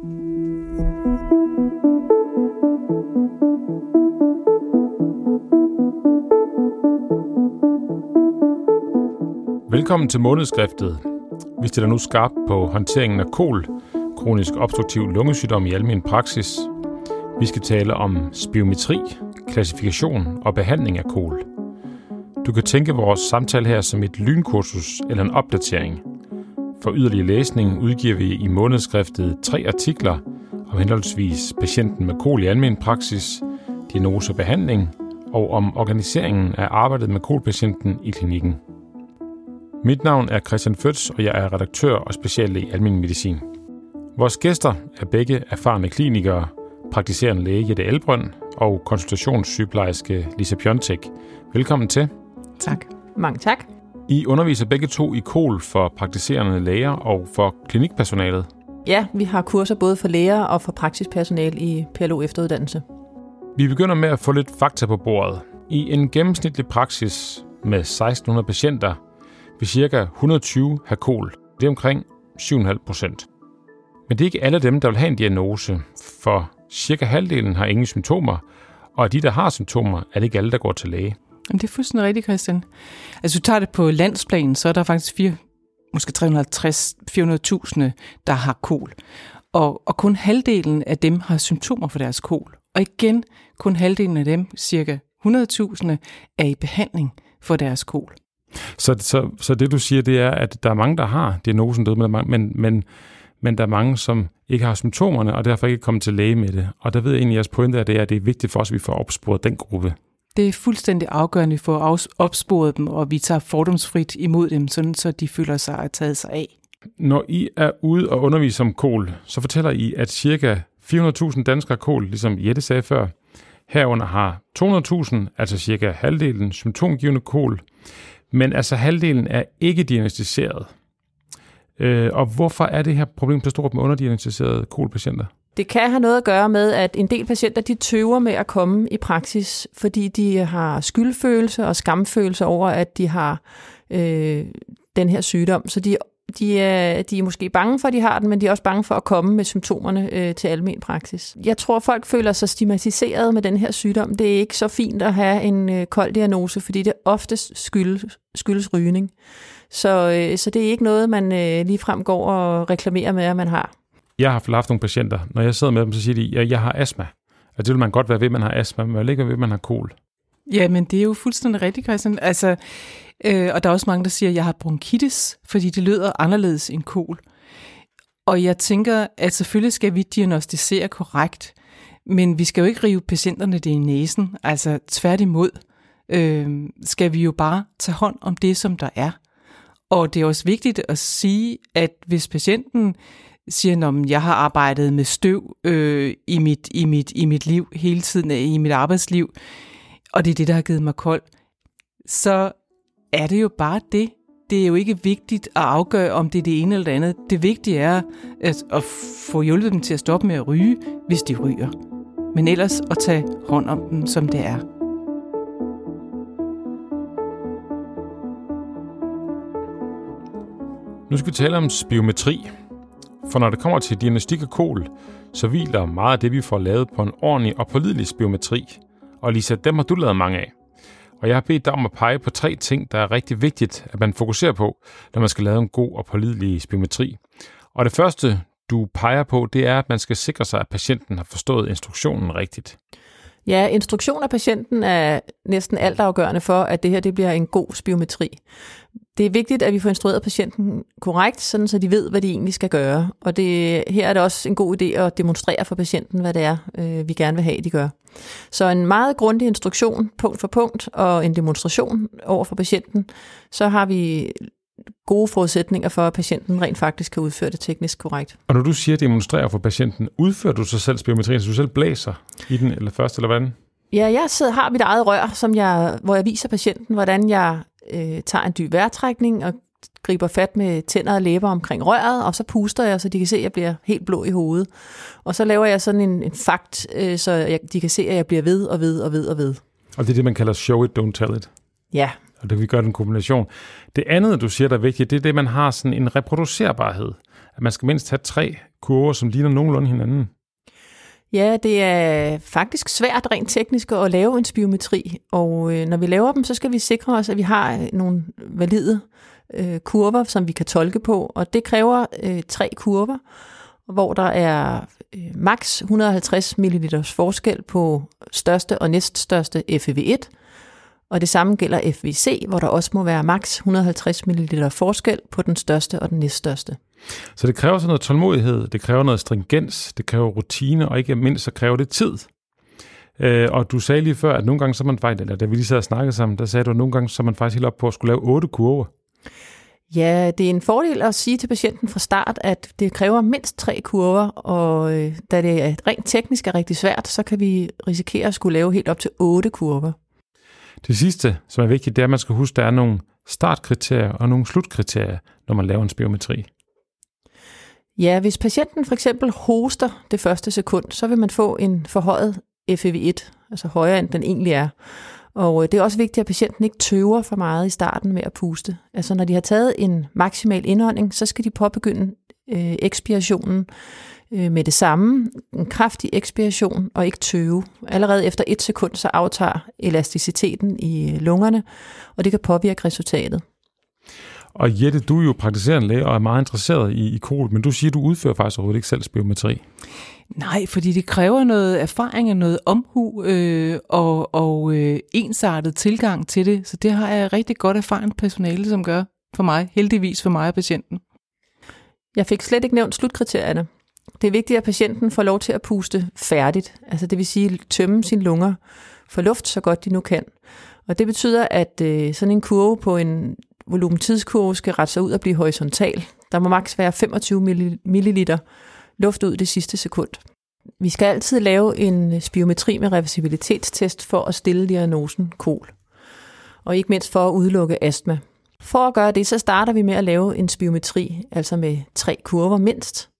Velkommen til månedskriftet. Vi stiller nu skarpt på håndteringen af kol, kronisk obstruktiv lungesygdom i almen praksis. Vi skal tale om spiometri, klassifikation og behandling af kol. Du kan tænke vores samtale her som et lynkursus eller en opdatering. For yderligere læsning udgiver vi i månedskriftet tre artikler om henholdsvis patienten med kol i almen praksis, diagnose og behandling, og om organiseringen af arbejdet med kolpatienten i klinikken. Mit navn er Christian Føds, og jeg er redaktør og speciallæge i almen medicin. Vores gæster er begge erfarne klinikere, praktiserende læge Jette Elbrønd og konsultationssygeplejerske Lisa Pjontek. Velkommen til. Tak. Mange tak. I underviser begge to i KOL for praktiserende læger og for klinikpersonalet. Ja, vi har kurser både for læger og for praksispersonale i PLO efteruddannelse. Vi begynder med at få lidt fakta på bordet. I en gennemsnitlig praksis med 1600 patienter vil ca. 120 have kol. Det er omkring 7,5 procent. Men det er ikke alle dem, der vil have en diagnose, for cirka halvdelen har ingen symptomer, og af de, der har symptomer, er det ikke alle, der går til læge. Jamen, det er fuldstændig rigtigt, Christian. Altså, du tager det på landsplan, så er der faktisk 4, måske 350-400.000, der har kol. Og, og kun halvdelen af dem har symptomer for deres kol. Og igen, kun halvdelen af dem, cirka 100.000, er i behandling for deres kol. Så, så, så det du siger, det er, at der er mange, der har diagnosen død, men, men, men der er mange, som ikke har symptomerne, og derfor ikke kommet til læge med det. Og der ved jeg egentlig, at jeres pointe er, det er, at det er vigtigt for os, at vi får opsporet den gruppe. Det er fuldstændig afgørende, for at opspore opsporet dem, og vi tager fordomsfrit imod dem, sådan så de føler sig at taget sig af. Når I er ude og undervise om kol, så fortæller I, at cirka 400.000 danskere har kol, ligesom Jette sagde før. Herunder har 200.000, altså cirka halvdelen, symptomgivende kol, men altså halvdelen er ikke diagnostiseret. Øh, og hvorfor er det her problem så stort med underdiagnostiserede kolpatienter? Det kan have noget at gøre med, at en del patienter de tøver med at komme i praksis, fordi de har skyldfølelse og skamfølelse over, at de har øh, den her sygdom. Så de, de, er, de er måske bange for, at de har den, men de er også bange for at komme med symptomerne øh, til almen praksis. Jeg tror, folk føler sig stigmatiseret med den her sygdom. Det er ikke så fint at have en øh, kold diagnose, fordi det oftest skyldes, skyldes rygning. Så, øh, så det er ikke noget, man øh, ligefrem går og reklamerer med, at man har. Jeg har haft nogle patienter, når jeg sidder med dem, så siger de, at jeg, jeg har astma. Og det vil man godt være ved, at man har astma, men man vil ikke være ved, at man har kol. Ja, men det er jo fuldstændig rigtigt, Christian. Altså, øh, og der er også mange, der siger, at jeg har bronkitis, fordi det lyder anderledes end kol. Og jeg tænker, at selvfølgelig skal vi diagnostisere korrekt, men vi skal jo ikke rive patienterne det i næsen. Altså tværtimod øh, skal vi jo bare tage hånd om det, som der er. Og det er også vigtigt at sige, at hvis patienten siger, at jeg har arbejdet med støv øh, i, mit, i, mit, i mit liv hele tiden, i mit arbejdsliv, og det er det, der har givet mig kold, så er det jo bare det. Det er jo ikke vigtigt at afgøre, om det er det ene eller det andet. Det vigtige er at, at få hjulpet dem til at stoppe med at ryge, hvis de ryger. Men ellers at tage hånd om dem, som det er. Nu skal vi tale om spiometri. For når det kommer til diagnostik af kol, så hviler meget af det, vi får lavet på en ordentlig og pålidelig biometri. Og Lisa, dem har du lavet mange af. Og jeg har bedt dig om at pege på tre ting, der er rigtig vigtigt, at man fokuserer på, når man skal lave en god og pålidelig biometri. Og det første, du peger på, det er, at man skal sikre sig, at patienten har forstået instruktionen rigtigt. Ja, instruktion af patienten er næsten altafgørende for, at det her det bliver en god spiometri. Det er vigtigt, at vi får instrueret patienten korrekt, sådan så de ved, hvad de egentlig skal gøre. Og det, her er det også en god idé at demonstrere for patienten, hvad det er, øh, vi gerne vil have, de gør. Så en meget grundig instruktion, punkt for punkt, og en demonstration over for patienten, så har vi gode forudsætninger for, at patienten rent faktisk kan udføre det teknisk korrekt. Og når du siger demonstrere for patienten, udfører du så selv spiometrien, så du selv blæser i den, eller først, eller hvordan? Ja, jeg sidder, har mit eget rør, som jeg, hvor jeg viser patienten, hvordan jeg øh, tager en dyb vejrtrækning og griber fat med tænder og læber omkring røret, og så puster jeg, så de kan se, at jeg bliver helt blå i hovedet. Og så laver jeg sådan en, en fakt, øh, så jeg, de kan se, at jeg bliver ved og ved og ved og ved. Og det er det, man kalder show it, don't tell it. Ja. Og det vi gør en kombination. Det andet, du siger, der er vigtigt, det er det, man har sådan en reproducerbarhed. at man skal mindst have tre kurver, som ligner nogenlunde hinanden. Ja, det er faktisk svært rent teknisk at lave en spiometri, og øh, når vi laver dem, så skal vi sikre os, at vi har øh, nogle valide øh, kurver, som vi kan tolke på, og det kræver øh, tre kurver, hvor der er øh, maks 150 ml forskel på største og næststørste FEV1, og det samme gælder FVC, hvor der også må være maks 150 ml forskel på den største og den næststørste. Så det kræver sådan noget tålmodighed, det kræver noget stringens, det kræver rutine, og ikke mindst så kræver det tid. Øh, og du sagde lige før, at nogle gange så man faktisk, eller da vi lige sad og snakkede sammen, der sagde du, at nogle gange så man faktisk helt op på at skulle lave otte kurver. Ja, det er en fordel at sige til patienten fra start, at det kræver mindst tre kurver, og øh, da det er rent teknisk er rigtig svært, så kan vi risikere at skulle lave helt op til otte kurver. Det sidste, som er vigtigt, det er, at man skal huske, at der er nogle startkriterier og nogle slutkriterier, når man laver en spirometri. Ja, hvis patienten for eksempel hoster det første sekund, så vil man få en forhøjet FEV1, altså højere end den egentlig er. Og øh, det er også vigtigt, at patienten ikke tøver for meget i starten med at puste. Altså når de har taget en maksimal indånding, så skal de påbegynde øh, ekspirationen øh, med det samme. En kraftig ekspiration og ikke tøve. Allerede efter et sekund, så aftager elasticiteten i lungerne, og det kan påvirke resultatet. Og Jette, du er jo praktiserende læge og er meget interesseret i, i kol, men du siger, at du udfører faktisk overhovedet ikke selv spiometri. Nej, fordi det kræver noget erfaring og noget omhu øh, og, og øh, ensartet tilgang til det. Så det har jeg rigtig godt erfaren personale, som gør for mig, heldigvis for mig og patienten. Jeg fik slet ikke nævnt slutkriterierne. Det er vigtigt, at patienten får lov til at puste færdigt, altså det vil sige tømme sine lunger for luft så godt de nu kan. Og det betyder, at øh, sådan en kurve på en volumettidskurve skal rette sig ud og blive horisontal. Der må maks være 25 ml luft ud det sidste sekund. Vi skal altid lave en øh, spiometri med reversibilitetstest for at stille diagnosen kol. Og ikke mindst for at udelukke astma. For at gøre det, så starter vi med at lave en spiometri, altså med tre kurver mindst.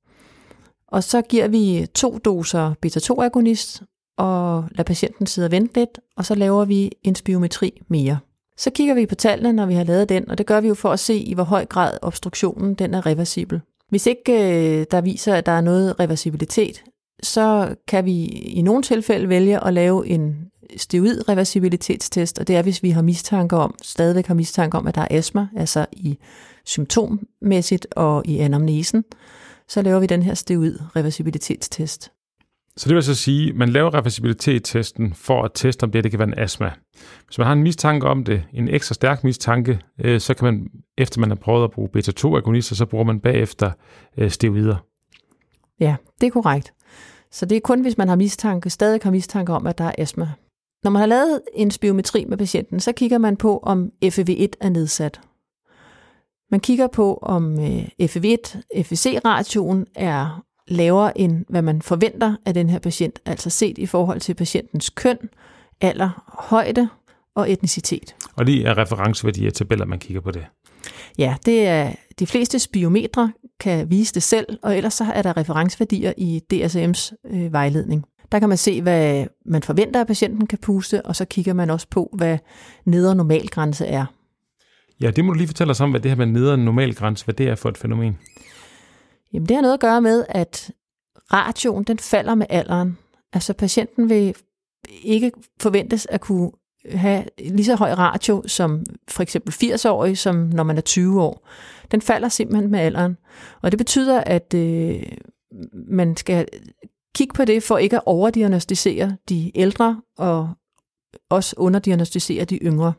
Og så giver vi to doser beta-2-agonist og lader patienten sidde og vente lidt, og så laver vi en spiometri mere. Så kigger vi på tallene, når vi har lavet den, og det gør vi jo for at se, i hvor høj grad obstruktionen den er reversibel. Hvis ikke øh, der viser, at der er noget reversibilitet, så kan vi i nogle tilfælde vælge at lave en steroid reversibilitetstest, og det er, hvis vi har mistanke om, stadigvæk har mistanke om, at der er astma, altså i symptommæssigt og i anamnesen, så laver vi den her steroid reversibilitetstest. Så det vil så sige, at man laver reversibilitetstesten for at teste, om det, det kan være en astma. Hvis man har en mistanke om det, en ekstra stærk mistanke, øh, så kan man, efter man har prøvet at bruge beta-2-agonister, så bruger man bagefter øh, steroider. Ja, det er korrekt. Så det er kun, hvis man har mistanke, stadig har mistanke om, at der er astma. Når man har lavet en spiometri med patienten, så kigger man på, om FEV1 er nedsat. Man kigger på, om øh, FEV1-FEC-ratioen er lavere end hvad man forventer af den her patient, altså set i forhold til patientens køn, alder, højde og etnicitet. Og det er referenceværdier tabeller, man kigger på det? Ja, det er de fleste spiometre kan vise det selv, og ellers så er der referenceværdier i DSM's øh, vejledning. Der kan man se, hvad man forventer, at patienten kan puste, og så kigger man også på, hvad nedre normalgrænse er. Ja, det må du lige fortælle os om, hvad det her med nedre normalgrænse, hvad det er for et fænomen. Jamen, det har noget at gøre med, at ratioen den falder med alderen. Altså patienten vil ikke forventes at kunne have lige så høj ratio som for eksempel 80-årig, som når man er 20 år. Den falder simpelthen med alderen. Og det betyder, at øh, man skal kigge på det for ikke at overdiagnostisere de ældre og også underdiagnostisere de yngre.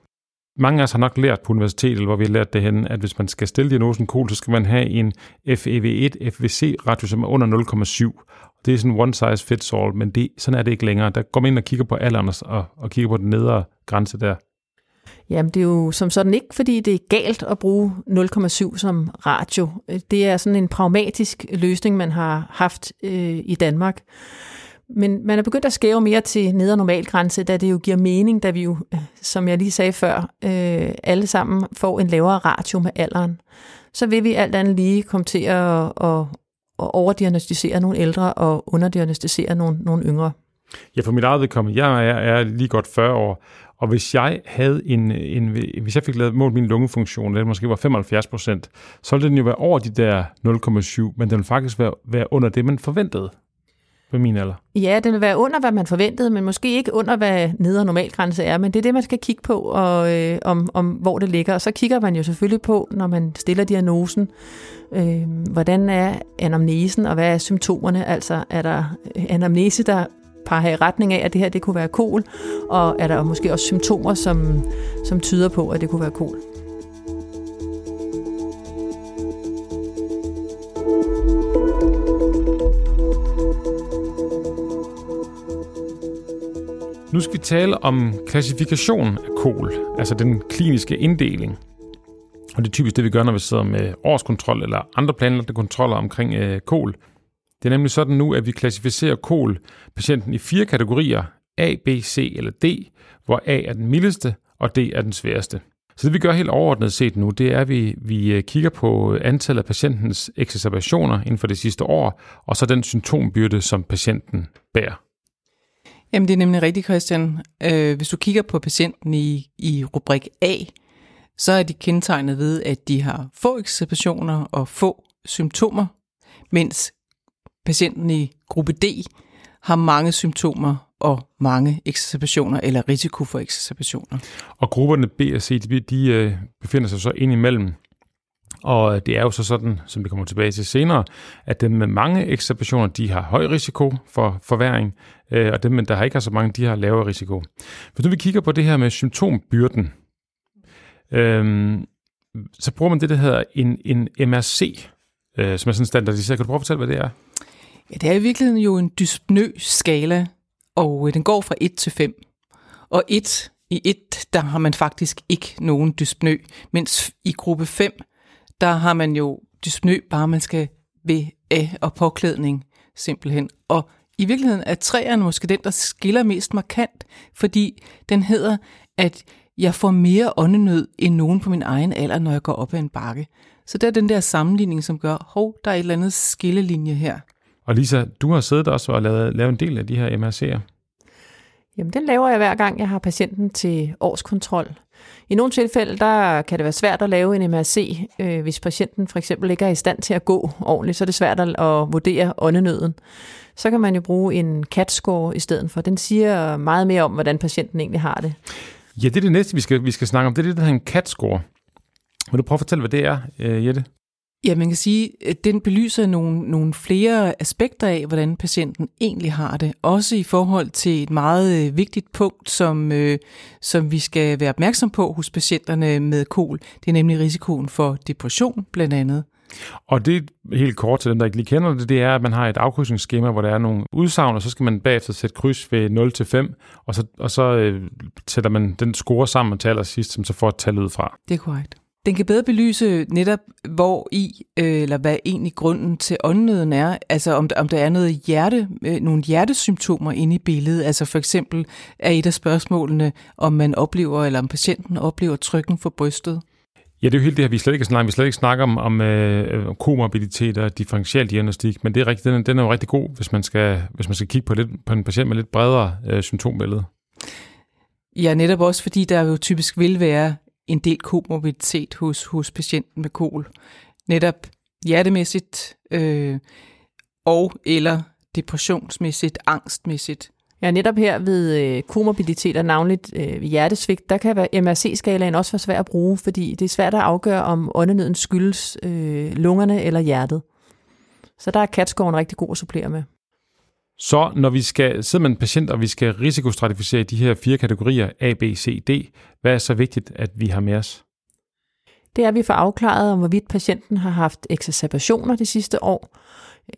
Mange af os har nok lært på universitetet, hvor vi har lært det hen, at hvis man skal stille diagnosen kol, så skal man have en FEV1, FVC-ratio, som er under 0,7. Det er sådan one size fits all, men det, sådan er det ikke længere. Der går man ind og kigger på alderen og, og kigger på den nedre grænse der. Jamen, det er jo som sådan ikke, fordi det er galt at bruge 0,7 som ratio. Det er sådan en pragmatisk løsning, man har haft øh, i Danmark. Men man er begyndt at skæve mere til neder normalgrænse, da det jo giver mening, da vi jo, øh, som jeg lige sagde før, øh, alle sammen får en lavere ratio med alderen. Så vil vi alt andet lige komme til at, at, at overdiagnostisere nogle ældre og underdiagnostisere nogle, nogle yngre. Ja, for mit eget vedkommende, jeg er, er lige godt 40 år, Og hvis jeg havde en, en hvis jeg fik lavet målt min lungefunktion, det måske var 75 procent, så ville den jo være over de der 0,7, men den ville faktisk være, være under det, man forventede på min alder. Ja, den vil være under, hvad man forventede, men måske ikke under, hvad nedre normalgrænse er. Men det er det, man skal kigge på, og, øh, om, om hvor det ligger. Og så kigger man jo selvfølgelig på, når man stiller diagnosen, øh, hvordan er anamnesen, og hvad er symptomerne? Altså, er der anamnese, der peger i retning af, at det her det kunne være kol, og er der måske også symptomer, som, som tyder på, at det kunne være kol. Nu skal vi tale om klassifikation af kol, altså den kliniske inddeling. Og det er typisk det, vi gør, når vi sidder med årskontrol eller andre planlagte kontroller omkring øh, kol. Det er nemlig sådan nu, at vi klassificerer kol-patienten i fire kategorier, A, B, C eller D, hvor A er den mildeste, og D er den sværeste. Så det vi gør helt overordnet set nu, det er, at vi, vi øh, kigger på antallet af patientens exacerbationer inden for det sidste år, og så den symptombyrde, som patienten bærer. Jamen det er nemlig rigtigt, Christian. Øh, hvis du kigger på patienten i, i rubrik A, så er de kendetegnet ved, at de har få exacerbationer og få symptomer, mens patienten i gruppe D har mange symptomer og mange exacerbationer eller risiko for exacerbationer. Og grupperne B og C, de, de øh, befinder sig så ind imellem. Og det er jo så sådan, som vi kommer tilbage til senere, at dem med mange ekstrapationer, de har høj risiko for forværing, øh, og dem, der har ikke har så mange, de har lavere risiko. Hvis nu vi kigger på det her med symptombyrden, øhm, så bruger man det, der hedder en, en MRC, øh, som er sådan standardiseret. Kan du prøve at fortælle, hvad det er? Ja, det er i virkeligheden jo en dyspnø-skala, og øh, den går fra 1 til 5. Og 1, i 1, der har man faktisk ikke nogen dyspnø, mens i gruppe 5, der har man jo dyspnø, bare man skal ved A og påklædning simpelthen. Og i virkeligheden er træerne måske den, der skiller mest markant, fordi den hedder, at jeg får mere åndenød end nogen på min egen alder, når jeg går op ad en bakke. Så det er den der sammenligning, som gør, hov, der er et eller andet skillelinje her. Og Lisa, du har siddet også og lavet, lavet en del af de her MRC'er. Jamen, den laver jeg hver gang, jeg har patienten til årskontrol. I nogle tilfælde, der kan det være svært at lave en MRC, øh, hvis patienten for eksempel ikke er i stand til at gå ordentligt, så er det svært at, at vurdere åndenøden. Så kan man jo bruge en CAT-score i stedet for. Den siger meget mere om, hvordan patienten egentlig har det. Ja, det er det næste, vi skal, vi skal snakke om. Det er det, der hedder en CAT-score. Vil du prøve at fortælle, hvad det er, øh, Jette? Ja, man kan sige, at den belyser nogle, nogle flere aspekter af, hvordan patienten egentlig har det. Også i forhold til et meget øh, vigtigt punkt, som, øh, som vi skal være opmærksom på hos patienterne med kol. Det er nemlig risikoen for depression blandt andet. Og det helt kort til dem, der ikke lige kender det, det er, at man har et afkrydsningsskema, hvor der er nogle udsagn, og så skal man bagefter sætte kryds ved 0-5, og så, og så øh, sætter man den score sammen til allersidst, som så får et tal ud fra. Det er korrekt. Den kan bedre belyse netop, hvor i, øh, eller hvad egentlig grunden til åndnøden er. Altså om, om der er noget hjerte, øh, nogle hjertesymptomer inde i billedet. Altså for eksempel er et af spørgsmålene, om man oplever, eller om patienten oplever trykken for brystet. Ja, det er jo helt det her, vi slet ikke snakker, vi slet ikke snakker om, om øh, komorbiditet og differentiel diagnostik, men det er rigtig, den, den er jo rigtig god, hvis man skal, hvis man skal kigge på, lidt, på en patient med lidt bredere øh, symptombillede. Ja, netop også fordi der jo typisk vil være en del komorbiditet hos, hos patienten med kol. Netop hjertemæssigt øh, og eller depressionsmæssigt, angstmæssigt. Ja, netop her ved øh, komorbiditet og navnligt øh, hjertesvigt, der kan MRC-skalaen også være svær at bruge, fordi det er svært at afgøre, om åndenøden skyldes øh, lungerne eller hjertet. Så der er katskoven rigtig god at supplere med. Så når vi skal sidde med en patient, og vi skal risikostratificere de her fire kategorier A, B, C, D, hvad er så vigtigt, at vi har med os? Det er, at vi får afklaret, om hvorvidt patienten har haft exacerbationer de sidste år,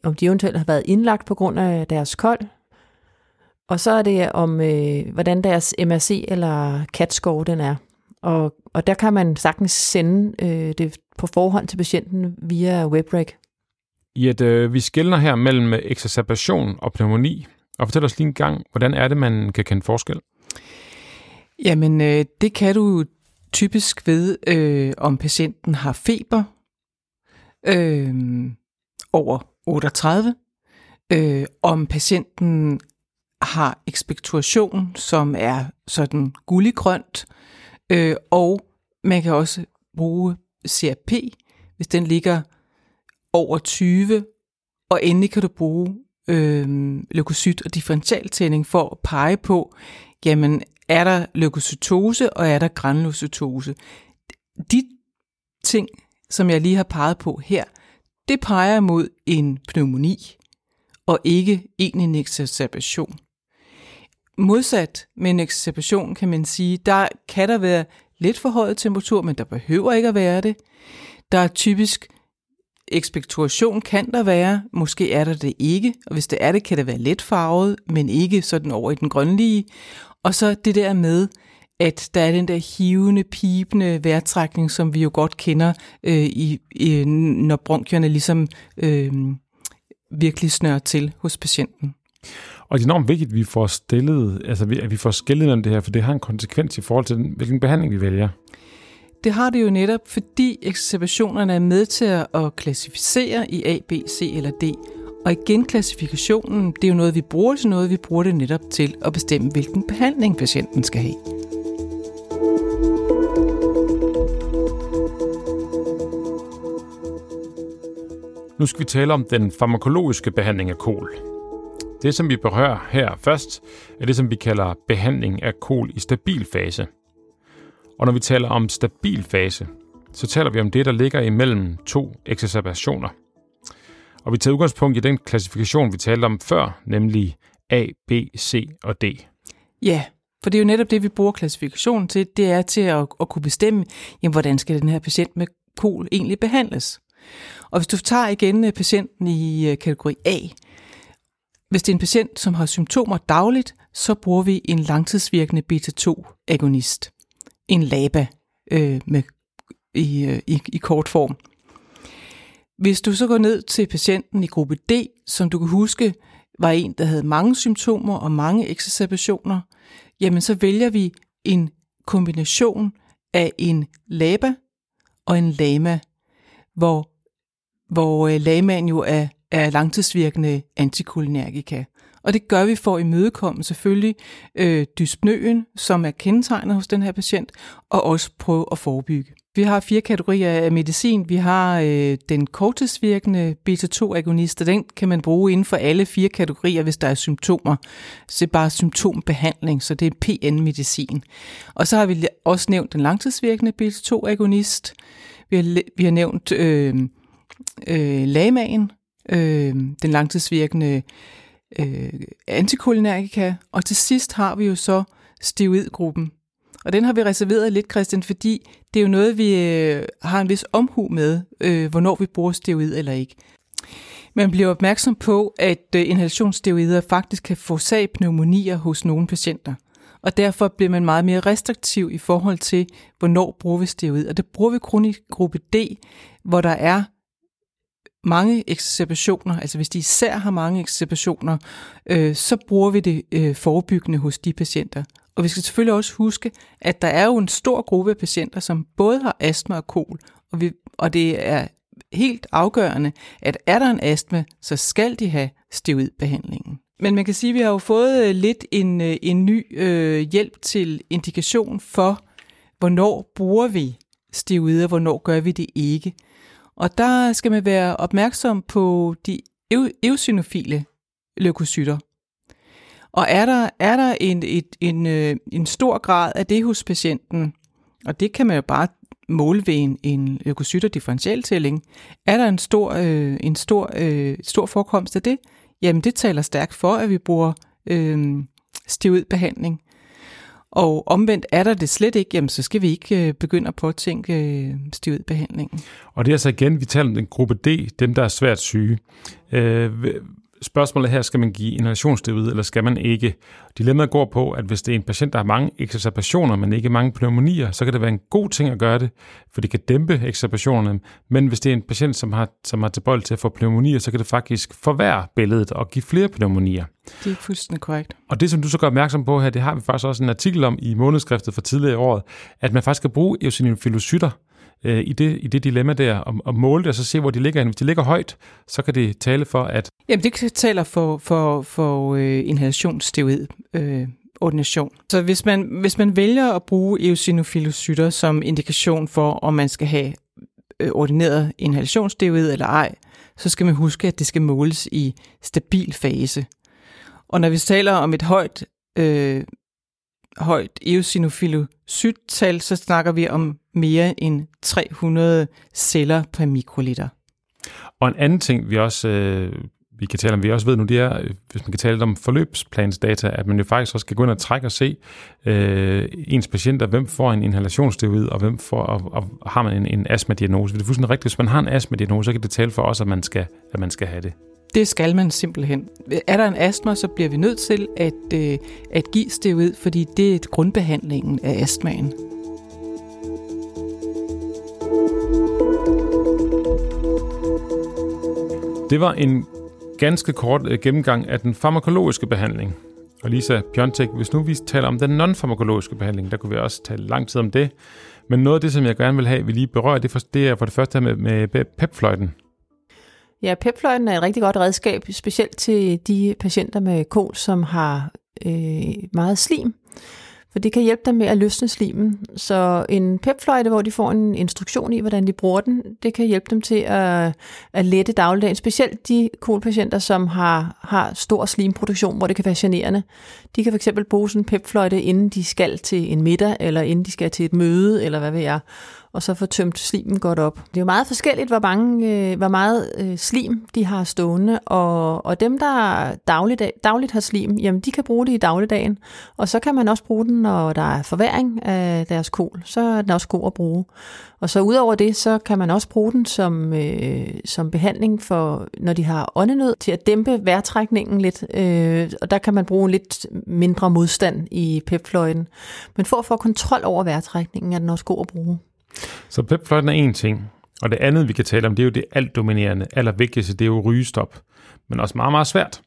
om de eventuelt har været indlagt på grund af deres kold, og så er det om, øh, hvordan deres MRC eller CAT-score den er. Og, og der kan man sagtens sende øh, det på forhånd til patienten via WebRec. I at øh, vi skældner her mellem exacerbation og pneumoni, og fortæl os lige en gang, hvordan er det, man kan kende forskel? Jamen, øh, det kan du typisk ved, øh, om patienten har feber øh, over 38, øh, om patienten har ekspektoration, som er sådan gulliggrønt, øh, og man kan også bruge CRP, hvis den ligger over 20, og endelig kan du bruge øh, leukocyt og differentialtænding for at pege på, jamen er der leukocytose og er der granulocytose. De ting, som jeg lige har peget på her, det peger mod en pneumoni og ikke en exacerbation. Modsat med en exacerbation kan man sige, der kan der være lidt forhøjet temperatur, men der behøver ikke at være det. Der er typisk ekspektoration kan der være, måske er der det ikke, og hvis det er det, kan det være let farvet, men ikke sådan over i den grønlige. Og så det der med, at der er den der hivende, pipende vejrtrækning, som vi jo godt kender, øh, i, i, når bronkierne ligesom øh, virkelig snører til hos patienten. Og det er enormt vigtigt, at vi får stillet, altså at vi får skillet mellem det her, for det har en konsekvens i forhold til, hvilken behandling vi vælger. Det har det jo netop, fordi exacerbationerne er med til at klassificere i A, B, C eller D. Og igen, klassifikationen, det er jo noget, vi bruger til noget, vi bruger det netop til at bestemme, hvilken behandling patienten skal have. Nu skal vi tale om den farmakologiske behandling af kol. Det, som vi berører her først, er det, som vi kalder behandling af kol i stabil fase. Og når vi taler om stabil fase, så taler vi om det, der ligger imellem to exacerbationer. Og vi tager udgangspunkt i den klassifikation, vi talte om før, nemlig A, B, C og D. Ja, for det er jo netop det, vi bruger klassifikationen til. Det er til at, at kunne bestemme, jamen, hvordan skal den her patient med kol egentlig behandles. Og hvis du tager igen øh, patienten i øh, kategori A, hvis det er en patient, som har symptomer dagligt, så bruger vi en langtidsvirkende beta-2-agonist. En LABA øh, med, i, øh, i, i kort form. Hvis du så går ned til patienten i gruppe D, som du kan huske var en, der havde mange symptomer og mange exacerbationer, jamen så vælger vi en kombination af en LABA og en LAMA, hvor, hvor øh, LAMAen jo er er langtidsvirkende antikolinergika. Og det gør vi for at imødekomme selvfølgelig øh, dyspnøen, som er kendetegnet hos den her patient, og også prøve at forebygge. Vi har fire kategorier af medicin. Vi har øh, den korttidsvirkende beta-2-agonist, og den kan man bruge inden for alle fire kategorier, hvis der er symptomer. Så det er bare symptombehandling, så det er PN-medicin. Og så har vi også nævnt den langtidsvirkende beta-2-agonist. Vi har, vi har nævnt øh, øh, lamaen, øh, den langtidsvirkende øh, antikulinerika, og til sidst har vi jo så steroidgruppen. Og den har vi reserveret lidt, Christian, fordi det er jo noget, vi øh, har en vis omhu med, øh, hvornår vi bruger steroid eller ikke. Man bliver opmærksom på, at øh, inhalationssteroider faktisk kan få pneumonier hos nogle patienter. Og derfor bliver man meget mere restriktiv i forhold til, hvornår bruger vi steroid. Og det bruger vi kun i gruppe D, hvor der er mange exacerbationer, altså hvis de især har mange exacerbationer, øh, så bruger vi det øh, forebyggende hos de patienter. Og vi skal selvfølgelig også huske, at der er jo en stor gruppe af patienter, som både har astma og kol, og, vi, og det er helt afgørende, at er der en astma, så skal de have steroidbehandlingen. Men man kan sige, at vi har jo fået øh, lidt en, øh, en ny øh, hjælp til indikation for, hvornår bruger vi steroider, hvornår gør vi det ikke. Og der skal man være opmærksom på de eosinofile leukocytter. Og er der, er der en, et, en, øh, en stor grad af det hos patienten, og det kan man jo bare måle ved en, en leukocytter-differentialtælling, er der en stor, øh, en stor, øh, stor forekomst af det, jamen det taler stærkt for, at vi bruger øh, behandling. Og omvendt er der det slet ikke, jamen så skal vi ikke øh, begynde at påtænke øh, steroidbehandlingen. Og det er altså igen, vi taler om den gruppe D, dem der er svært syge. Øh, spørgsmålet her, skal man give inhalationssteroid, eller skal man ikke? Dilemmaet går på, at hvis det er en patient, der har mange exacerbationer, men ikke mange pneumonier, så kan det være en god ting at gøre det, for det kan dæmpe exacerbationerne. Men hvis det er en patient, som har, som har tilbøjel til at få pneumonier, så kan det faktisk forværre billedet og give flere pneumonier. Det er fuldstændig korrekt. Og det, som du så gør opmærksom på her, det har vi faktisk også en artikel om i månedskriftet for tidligere i året, at man faktisk skal bruge eosinofiloscytter øh, i, det, i det dilemma der, og, og måle det, og så se, hvor de ligger. Hvis de ligger højt, så kan det tale for, at... Jamen, det taler for, for, for øh, inhalationsteoid. Øh, ordination. Så hvis man, hvis man vælger at bruge eosinofilocytter som indikation for, om man skal have øh, ordineret inhalationssteroid eller ej, så skal man huske, at det skal måles i stabil fase. Og når vi taler om et højt, øh, højt eosinofilocyttal, så snakker vi om mere end 300 celler per mikroliter. Og en anden ting, vi også øh, vi kan tale om, vi også ved nu, det er, øh, hvis man kan tale om forløbsplansdata, at man jo faktisk også skal gå ind og trække og se øh, ens patienter, hvem får en inhalationssteroid, og hvem får, og, og har man en, en astma-diagnose. Det er fuldstændig rigtigt, hvis man har en astma-diagnose, så kan det tale for os, at man skal, at man skal have det. Det skal man simpelthen. Er der en astma, så bliver vi nødt til at, øh, at give steroid, fordi det er grundbehandlingen af astmaen. Det var en ganske kort øh, gennemgang af den farmakologiske behandling. Og Lisa Pjontek, hvis nu vi taler om den non-farmakologiske behandling, der kunne vi også tale lang tid om det. Men noget af det, som jeg gerne vil have, vi lige berører, det, for, det er for det første med, med pepfløjten. Ja, pepfløjten er et rigtig godt redskab, specielt til de patienter med kol, som har øh, meget slim. For det kan hjælpe dem med at løsne slimen. Så en pepfløjte, hvor de får en instruktion i, hvordan de bruger den, det kan hjælpe dem til at, at lette dagligdagen. Specielt de kolpatienter, som har, har stor slimproduktion, hvor det kan være generende. De kan fx bruge sådan en pepfløjte, inden de skal til en middag, eller inden de skal til et møde, eller hvad ved jeg og så få tømt slimen godt op. Det er jo meget forskelligt, hvor, mange, øh, hvor meget øh, slim de har stående, og, og dem, der dagligdag, dagligt har slim, jamen de kan bruge det i dagligdagen, og så kan man også bruge den, når der er forværing af deres kol, så er den også god at bruge. Og så udover det, så kan man også bruge den som, øh, som behandling for, når de har åndenød, til at dæmpe vejrtrækningen lidt, øh, og der kan man bruge lidt mindre modstand i pepfløjten. Men for at få kontrol over vejrtrækningen, er den også god at bruge. Så pepfløjten er en ting, og det andet, vi kan tale om, det er jo det alt dominerende, allervigtigste, det er jo rygestop, men også meget, meget svært.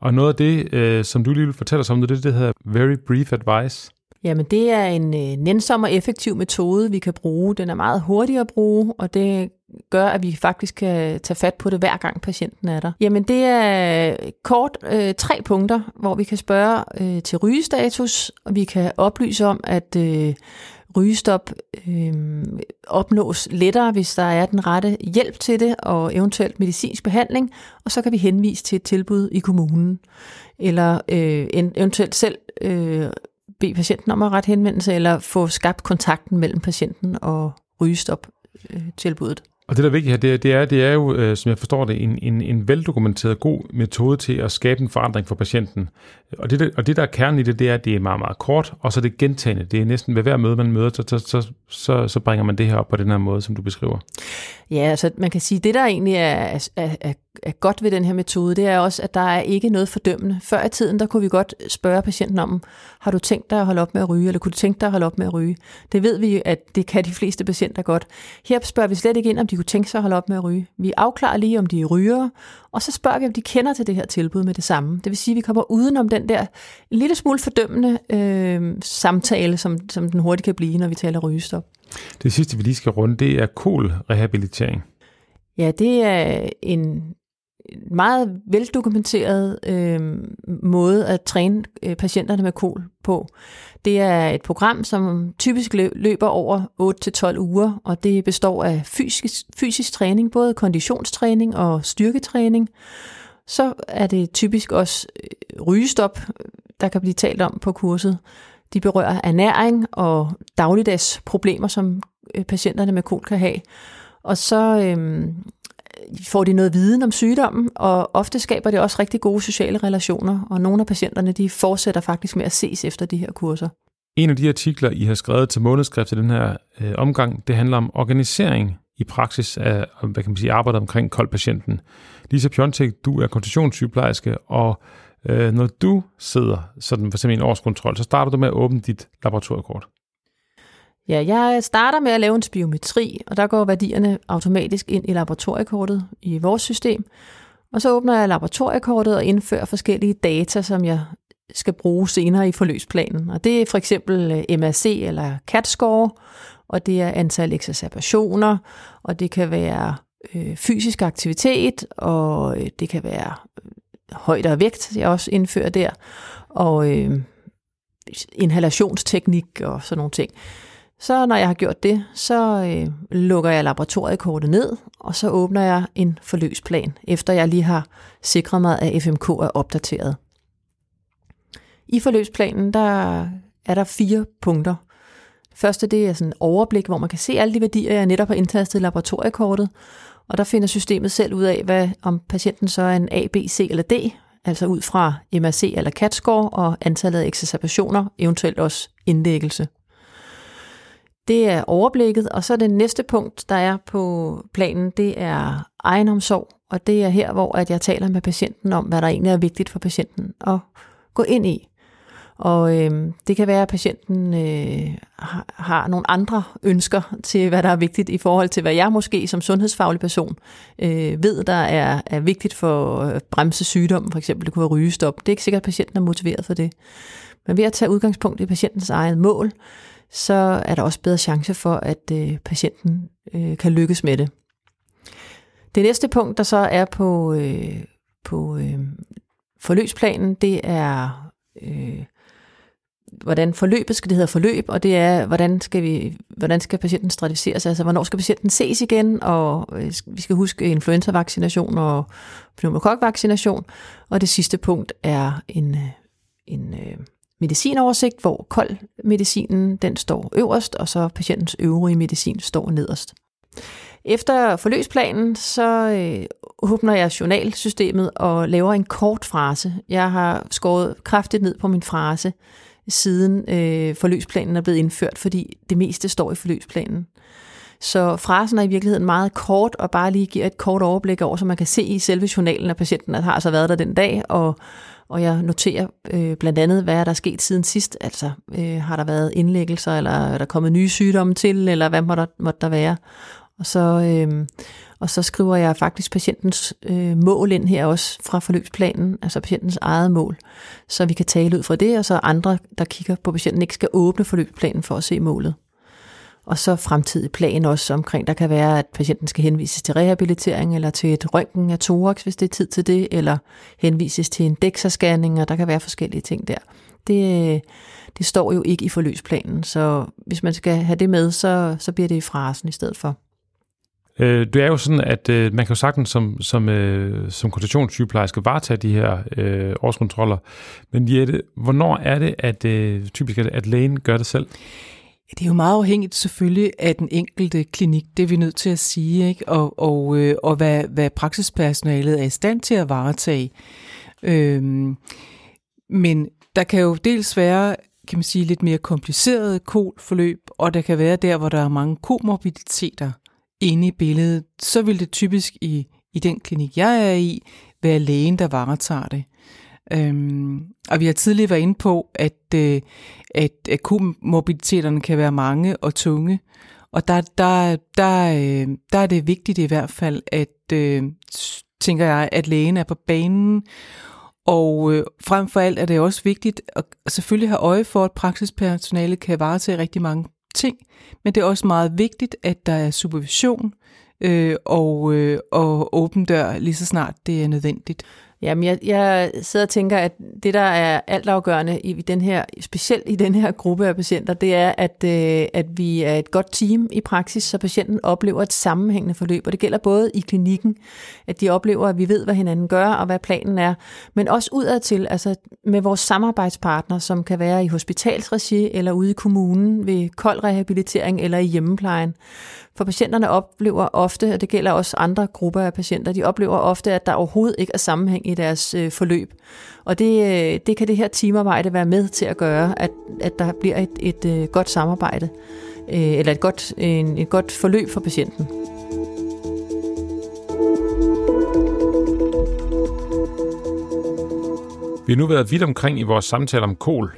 Og noget af det, øh, som du lige vil fortælle os om, det er det, der hedder Very Brief Advice. Jamen, det er en øh, nænsom og effektiv metode, vi kan bruge. Den er meget hurtig at bruge, og det gør, at vi faktisk kan tage fat på det hver gang patienten er der. Jamen, det er øh, kort øh, tre punkter, hvor vi kan spørge øh, til rygestatus, og vi kan oplyse om, at øh, rygestop øh, opnås lettere, hvis der er den rette hjælp til det, og eventuelt medicinsk behandling, og så kan vi henvise til et tilbud i kommunen, eller øh, eventuelt selv øh, bede patienten om at rette henvendelse, eller få skabt kontakten mellem patienten og rygestop-tilbuddet. Øh, og det, der er vigtigt her, det er, det er, det er jo, øh, som jeg forstår det, en, en, en veldokumenteret god metode til at skabe en forandring for patienten. Og det, og det, der er kernen i det, det er, at det er meget, meget kort, og så er det gentagende. Det er næsten ved hver møde, man møder, så, så, så, så, så bringer man det her op på den her måde, som du beskriver. Ja, altså man kan sige, det der egentlig er, er, er, er godt ved den her metode, det er også, at der er ikke noget fordømmende. Før i tiden, der kunne vi godt spørge patienten om, har du tænkt dig at holde op med at ryge, eller kunne du tænke dig at holde op med at ryge? Det ved vi, at det kan de fleste patienter godt. Her spørger vi slet ikke ind, om de kunne tænke sig at holde op med at ryge. Vi afklarer lige, om de er rygere, og så spørger vi, om de kender til det her tilbud med det samme. Det vil sige, at vi kommer udenom den der en lille smule fordømmende øh, samtale, som, som den hurtigt kan blive, når vi taler rygestop. Det sidste, vi lige skal runde, det er KOL-rehabilitering. Ja, det er en meget veldokumenteret øh, måde at træne øh, patienterne med kol på. Det er et program, som typisk løber over 8-12 uger, og det består af fysisk, fysisk træning, både konditionstræning og styrketræning. Så er det typisk også øh, rygestop, der kan blive talt om på kurset. De berører ernæring og dagligdags problemer, som øh, patienterne med kol kan have. Og så øh, får de noget viden om sygdommen, og ofte skaber det også rigtig gode sociale relationer, og nogle af patienterne de fortsætter faktisk med at ses efter de her kurser. En af de artikler, I har skrevet til månedskrift i den her øh, omgang, det handler om organisering i praksis af hvad kan man sige, arbejdet omkring koldpatienten. Lisa Pjontek, du er konstitutionssygeplejerske, og øh, når du sidder sådan for eksempel i en årskontrol, så starter du med at åbne dit laboratoriekort. Ja, jeg starter med at lave en spiometri, og der går værdierne automatisk ind i laboratoriekortet i vores system. Og så åbner jeg laboratoriekortet og indfører forskellige data, som jeg skal bruge senere i forløbsplanen. Og det er for eksempel øh, MRC eller CAT-score, og det er antal exacerbationer, og det kan være øh, fysisk aktivitet, og øh, det kan være øh, højde og vægt, jeg også indfører der, og øh, inhalationsteknik og sådan nogle ting. Så når jeg har gjort det, så øh, lukker jeg laboratoriekortet ned, og så åbner jeg en forløbsplan, efter jeg lige har sikret mig, at FMK er opdateret. I forløbsplanen, der er der fire punkter. Første, det er sådan en overblik, hvor man kan se alle de værdier, jeg netop har indtastet i laboratoriekortet, og der finder systemet selv ud af, hvad, om patienten så er en A, B, C eller D, altså ud fra MRC eller CAT-score og antallet af exacerbationer, eventuelt også indlæggelse. Det er overblikket, og så det næste punkt, der er på planen, det er egenomsorg, og det er her, hvor at jeg taler med patienten om, hvad der egentlig er vigtigt for patienten at gå ind i. Og øh, det kan være, at patienten øh, har, nogle andre ønsker til, hvad der er vigtigt i forhold til, hvad jeg måske som sundhedsfaglig person øh, ved, der er, er vigtigt for øh, at bremse sygdom, for eksempel det kunne være rygestop. Det er ikke sikkert, at patienten er motiveret for det. Men ved at tage udgangspunkt i patientens eget mål, så er der også bedre chance for, at øh, patienten øh, kan lykkes med det. Det næste punkt, der så er på, øh, på øh, forløbsplanen, det er, øh, hvordan forløbet skal det hedder forløb, og det er, hvordan skal, vi, hvordan skal patienten stratificeres, altså hvornår skal patienten ses igen, og øh, vi skal huske influenza-vaccination og pneumokokvaccination, og det sidste punkt er en, øh, en øh, medicinoversigt, hvor kold medicinen den står øverst, og så patientens øvrige medicin står nederst. Efter forløbsplanen, så øh, åbner jeg journalsystemet og laver en kort frase. Jeg har skåret kraftigt ned på min frase, siden øh, forløbsplanen er blevet indført, fordi det meste står i forløbsplanen. Så frasen er i virkeligheden meget kort, og bare lige giver et kort overblik over, så man kan se i selve journalen, at patienten har altså været der den dag, og, og jeg noterer øh, blandt andet, hvad er der sket siden sidst. Altså, øh, har der været indlæggelser, eller er der kommet nye sygdomme til, eller hvad må der, måtte der være? Og så, øh, og så skriver jeg faktisk patientens øh, mål ind her også fra forløbsplanen, altså patientens eget mål, så vi kan tale ud fra det, og så andre, der kigger på patienten, ikke skal åbne forløbsplanen for at se målet. Og så fremtidig plan også omkring, der kan være, at patienten skal henvises til rehabilitering, eller til et røntgen af thorax, hvis det er tid til det, eller henvises til en dexascanning, og der kan være forskellige ting der. Det, øh, det står jo ikke i forløbsplanen, så hvis man skal have det med, så, så bliver det i frasen i stedet for. Øh, det er jo sådan, at øh, man kan jo sagtens som, som, øh, som konstitutionssygeplejerske varetage de her øh, årskontroller. Men Jette, hvornår er det, at øh, typisk at lægen gør det selv? Det er jo meget afhængigt selvfølgelig af den enkelte klinik, det er vi nødt til at sige, ikke? og, og, øh, og hvad, hvad praksispersonalet er i stand til at varetage. Øhm, men der kan jo dels være kan man sige, lidt mere komplicerede kolforløb, og der kan være der, hvor der er mange komorbiditeter inde i billedet, så vil det typisk i, i den klinik, jeg er i, være lægen, der varetager det. Øhm, og vi har tidligere været inde på, at, øh, at, at komorbiditeterne kan være mange og tunge, og der, der, der, øh, der er det vigtigt i hvert fald, at øh, tænker jeg, at lægen er på banen, og øh, frem for alt er det også vigtigt at, at selvfølgelig have øje for, at praksispersonale kan varetage rigtig mange ting, men det er også meget vigtigt, at der er supervision øh, og, øh, og åben dør lige så snart det er nødvendigt. Jamen, jeg, jeg sidder og tænker, at det, der er altafgørende i den her, specielt i den her gruppe af patienter, det er, at, øh, at vi er et godt team i praksis, så patienten oplever et sammenhængende forløb. Og det gælder både i klinikken, at de oplever, at vi ved, hvad hinanden gør og hvad planen er, men også udadtil, altså med vores samarbejdspartner, som kan være i hospitalsregi eller ude i kommunen ved kold rehabilitering eller i hjemmeplejen. For patienterne oplever ofte, og det gælder også andre grupper af patienter, de oplever ofte, at der overhovedet ikke er sammenhæng i deres øh, forløb. Og det, øh, det kan det her teamarbejde være med til at gøre, at, at der bliver et, et øh, godt samarbejde, øh, eller et godt, en, et godt forløb for patienten. Vi har nu været vidt omkring i vores samtale om kol,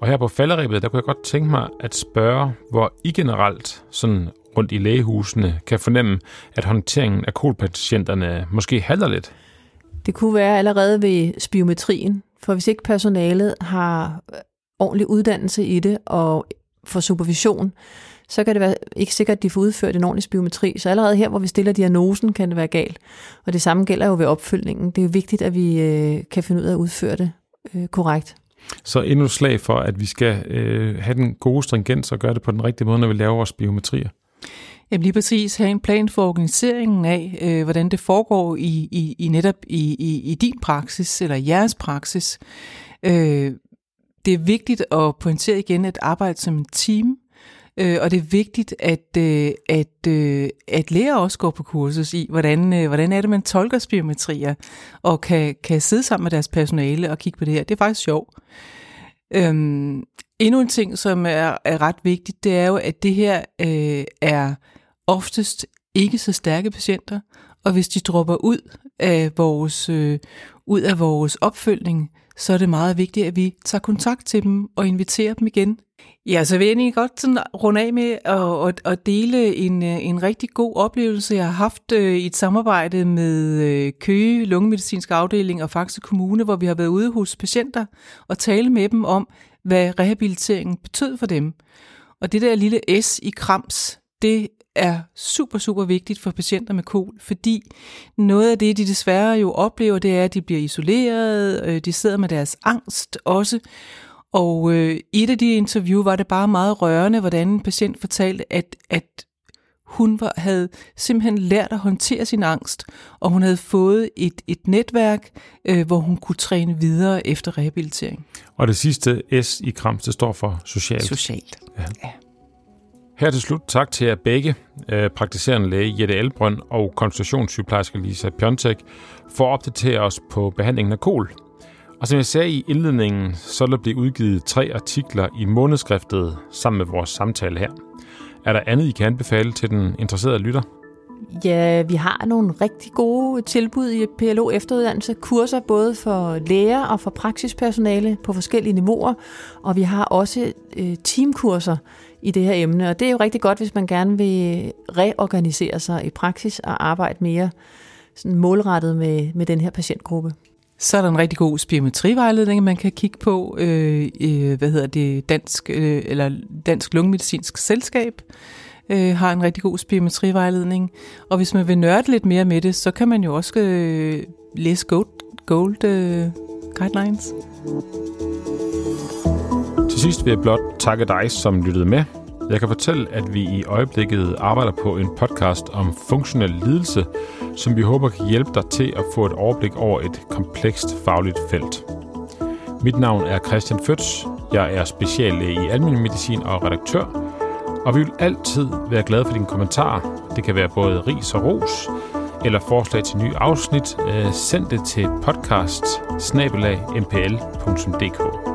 og her på falderibet, der kunne jeg godt tænke mig at spørge, hvor I generelt sådan rundt i lægehusene kan fornemme, at håndteringen af kolpatienterne måske halter lidt? Det kunne være allerede ved spiometrien, for hvis ikke personalet har ordentlig uddannelse i det og for supervision, så kan det være ikke sikkert, at de får udført en ordentlig spirometri. Så allerede her, hvor vi stiller diagnosen, kan det være galt. Og det samme gælder jo ved opfølgningen. Det er jo vigtigt, at vi øh, kan finde ud af at udføre det øh, korrekt. Så endnu slag for, at vi skal øh, have den gode stringens og gøre det på den rigtige måde, når vi laver vores biometrier. Jamen lige præcis have en plan for organiseringen af, øh, hvordan det foregår i, i, i netop i, i, i din praksis eller jeres praksis. Øh, det er vigtigt at pointere igen at arbejde som en team, øh, og det er vigtigt, at, øh, at, øh, at lære også går på kursus i, hvordan, øh, hvordan er det, man tolker spirometrier, og kan, kan sidde sammen med deres personale og kigge på det her. Det er faktisk sjovt. Øhm, endnu en ting, som er, er ret vigtigt, det er jo, at det her øh, er oftest ikke så stærke patienter, og hvis de dropper ud af vores, øh, ud af vores opfølgning, så er det meget vigtigt, at vi tager kontakt til dem og inviterer dem igen. Ja, så vil jeg egentlig godt sådan runde af med at, at, at dele en, øh, en rigtig god oplevelse, jeg har haft øh, i et samarbejde med øh, Køge Lungemedicinsk Afdeling og Faxe Kommune, hvor vi har været ude hos patienter og tale med dem om, hvad rehabiliteringen betød for dem. Og det der lille S i krams, det er super, super vigtigt for patienter med kol, fordi noget af det, de desværre jo oplever, det er, at de bliver isoleret, øh, de sidder med deres angst også, og øh, i et af de interview var det bare meget rørende, hvordan en patient fortalte, at, at hun var, havde simpelthen lært at håndtere sin angst, og hun havde fået et, et netværk, øh, hvor hun kunne træne videre efter rehabilitering. Og det sidste S i KRAMS, det står for socialt. Socialt, ja. ja. Her til slut tak til jer begge, øh, praktiserende læge Jette Elbrønd og konsultationssygeplejerske Lisa Pjontek, for at opdatere os på behandlingen af kol. Og som jeg sagde i indledningen, så vil der blive udgivet tre artikler i månedskriftet sammen med vores samtale her. Er der andet, I kan anbefale til den interesserede lytter? Ja, vi har nogle rigtig gode tilbud i PLO efteruddannelse, kurser både for læger og for praksispersonale på forskellige niveauer, og vi har også øh, teamkurser i det her emne, og det er jo rigtig godt, hvis man gerne vil reorganisere sig i praksis og arbejde mere sådan målrettet med, med den her patientgruppe. Så er der en rigtig god spirometrivejledning, man kan kigge på. Øh, øh, hvad hedder det? Dansk, øh, eller Dansk Lungemedicinsk Selskab øh, har en rigtig god spirometrivejledning. Og hvis man vil nørde lidt mere med det, så kan man jo også øh, læse Gold, Gold øh, Guidelines. Til sidst vil jeg blot takke dig, som lyttede med. Jeg kan fortælle, at vi i øjeblikket arbejder på en podcast om funktionel lidelse, som vi håber kan hjælpe dig til at få et overblik over et komplekst fagligt felt. Mit navn er Christian Føds. Jeg er speciallæge i almindelig medicin og redaktør, og vi vil altid være glade for dine kommentarer. Det kan være både ris og ros, eller forslag til nye afsnit. Øh, send det til podcast mpl.dk.